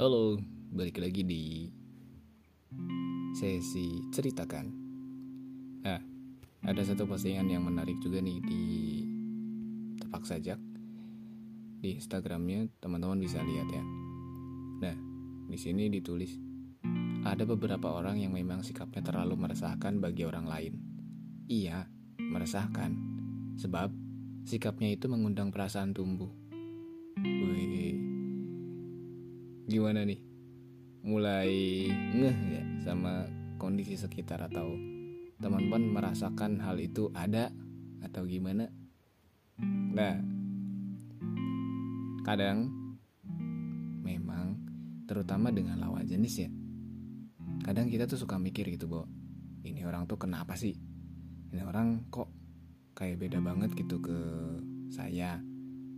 Halo, balik lagi di sesi ceritakan. Nah, ada satu postingan yang menarik juga nih di tepak sajak di Instagramnya teman-teman bisa lihat ya. Nah, di sini ditulis ada beberapa orang yang memang sikapnya terlalu meresahkan bagi orang lain. Iya, meresahkan, sebab sikapnya itu mengundang perasaan tumbuh. Wih, gimana nih? Mulai ngeh ya sama kondisi sekitar atau teman-teman merasakan hal itu ada atau gimana? Nah, kadang memang terutama dengan lawan jenis ya. Kadang kita tuh suka mikir gitu, Bo. Ini orang tuh kenapa sih? Ini orang kok kayak beda banget gitu ke saya.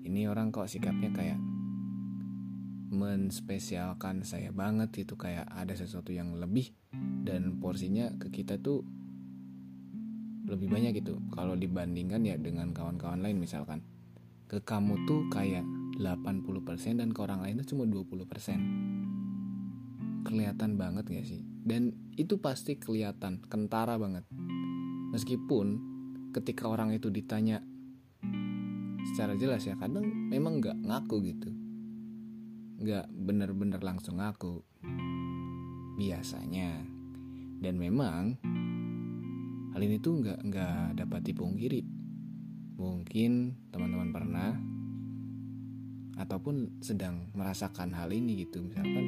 Ini orang kok sikapnya kayak menspesialkan saya banget itu kayak ada sesuatu yang lebih dan porsinya ke kita tuh lebih banyak gitu. Kalau dibandingkan ya dengan kawan-kawan lain misalkan. Ke kamu tuh kayak 80% dan ke orang lain tuh cuma 20% kelihatan banget gak sih? Dan itu pasti kelihatan kentara banget. Meskipun ketika orang itu ditanya secara jelas ya kadang memang nggak ngaku gitu nggak bener-bener langsung ngaku. Biasanya. Dan memang hal ini tuh nggak nggak dapat dipungkiri. Mungkin teman-teman pernah ataupun sedang merasakan hal ini gitu. Misalkan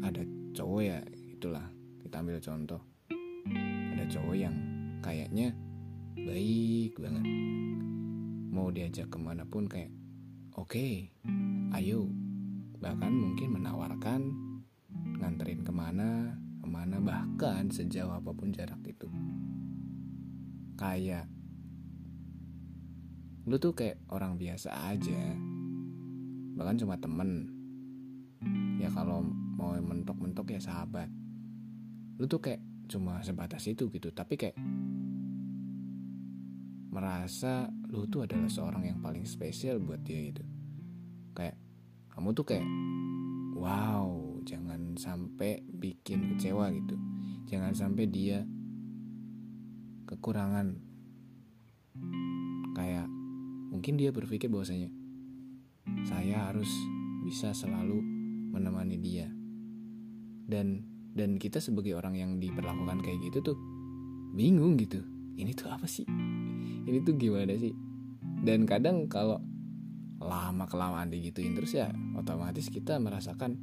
ada cowok ya itulah. Kita ambil contoh. Ada cowok yang kayaknya baik banget. Mau diajak ke mana pun kayak oke okay, ayo bahkan mungkin menawarkan nganterin ke mana ke mana bahkan sejauh apa pun jarak itu. Kayak lu tuh kayak orang biasa aja. Bahkan cuma temen. Ya kalau mau mentok-mentok ya sahabat. Lu tuh kayak cuma sebatas itu gitu. Tapi kayak merasa lu tuh adalah seorang yang paling spesial buat dia kayak kamu tuh kayak wow jangan sampai bikin kecewa gitu. Jangan sampai dia kekurangan. Kayak mungkin dia berpikir bahwasanya saya harus bisa selalu menemani dia. Dan dan kita sebagai orang yang diperlakukan kayak gitu tuh bingung gitu. Ini tuh apa sih? Ini tuh gimana sih? Dan kadang kalau lama kelamaan digituin terus ya otomatis kita merasakan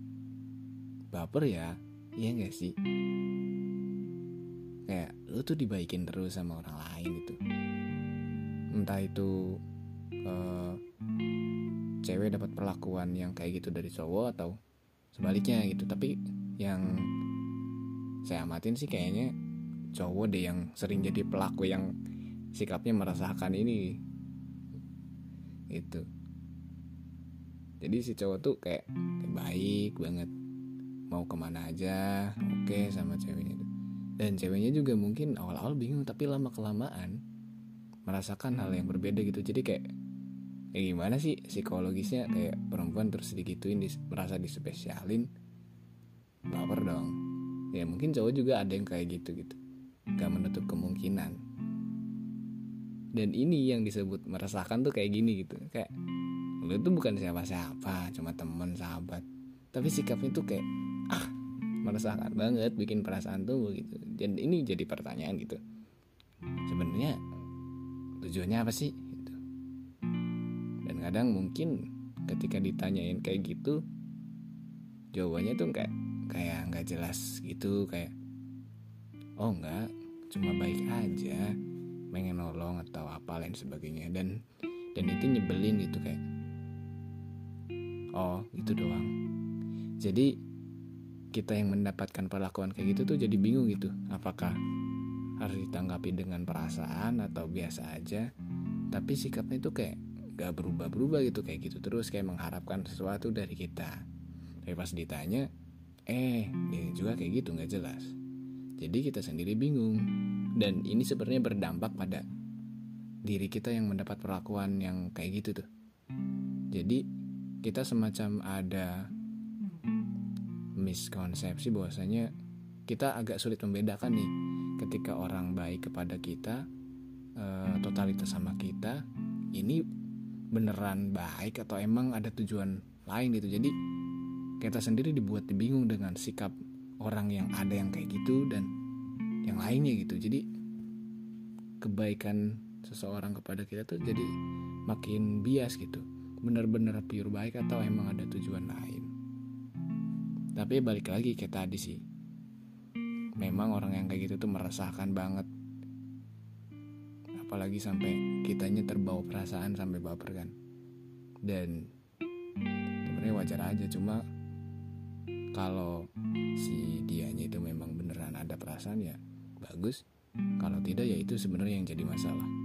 baper ya iya gak sih? Kayak lu tuh dibaikin terus sama orang lain gitu entah itu uh, cewek dapat perlakuan yang kayak gitu dari cowok atau sebaliknya gitu. Tapi yang saya amatin sih kayaknya cowok deh yang sering jadi pelaku yang sikapnya merasakan ini. Itu jadi si cowok tuh kayak, baik banget. Mau ke mana aja oke okay sama ceweknya tuh. Dan ceweknya juga mungkin awal-awal bingung tapi lama kelamaan merasakan hal yang berbeda gitu. Jadi kayak ya gimana sih psikologisnya? Kayak perempuan terus digituin dis, merasa dispesialin. Baper dong. Ya mungkin cowok juga ada yang kayak gitu gitu. Gak menutup kemungkinan. Dan ini yang disebut merasakan tuh kayak gini gitu. Kayak lu tuh bukan siapa-siapa cuma temen sahabat. Tapi sikapnya tuh kayak ah meresahkan banget bikin perasaan tuh gitu. Dan ini jadi pertanyaan gitu. Sebenarnya tujuannya apa sih? Gitu. dan kadang mungkin ketika ditanyain kayak gitu jawabannya tuh kayak kayak nggak jelas gitu kayak oh enggak cuma baik aja pengen nolong atau apa lain sebagainya. Dan dan itu nyebelin gitu kayak oh itu doang. Jadi kita yang mendapatkan perlakuan kayak gitu tuh jadi bingung gitu. Apakah harus ditanggapi dengan perasaan atau biasa aja? Tapi sikapnya itu kayak gak berubah-berubah gitu kayak gitu terus kayak mengharapkan sesuatu dari kita. Tapi pas ditanya eh ini juga kayak gitu nggak jelas? Jadi kita sendiri bingung. Dan ini sebenarnya berdampak pada diri kita yang mendapat perlakuan yang kayak gitu tuh. Jadi kita semacam ada miskonsepsi bahwasanya kita agak sulit membedakan nih ketika orang baik kepada kita uh, totalitas sama kita ini beneran baik atau emang ada tujuan lain gitu. Jadi kita sendiri dibuat bingung dengan sikap orang yang ada yang kayak gitu dan yang lainnya gitu. Jadi kebaikan seseorang kepada kita tuh jadi makin bias gitu bener-bener pure baik atau emang ada tujuan lain? Tapi balik lagi kayak tadi sih. Memang orang yang kayak gitu tuh meresahkan banget. Apalagi sampai kitanya terbawa perasaan sampai baper kan. Dan sebenarnya wajar aja cuma kalau si dianya itu memang beneran ada perasaan ya bagus. Kalau tidak ya itu sebenarnya yang jadi masalah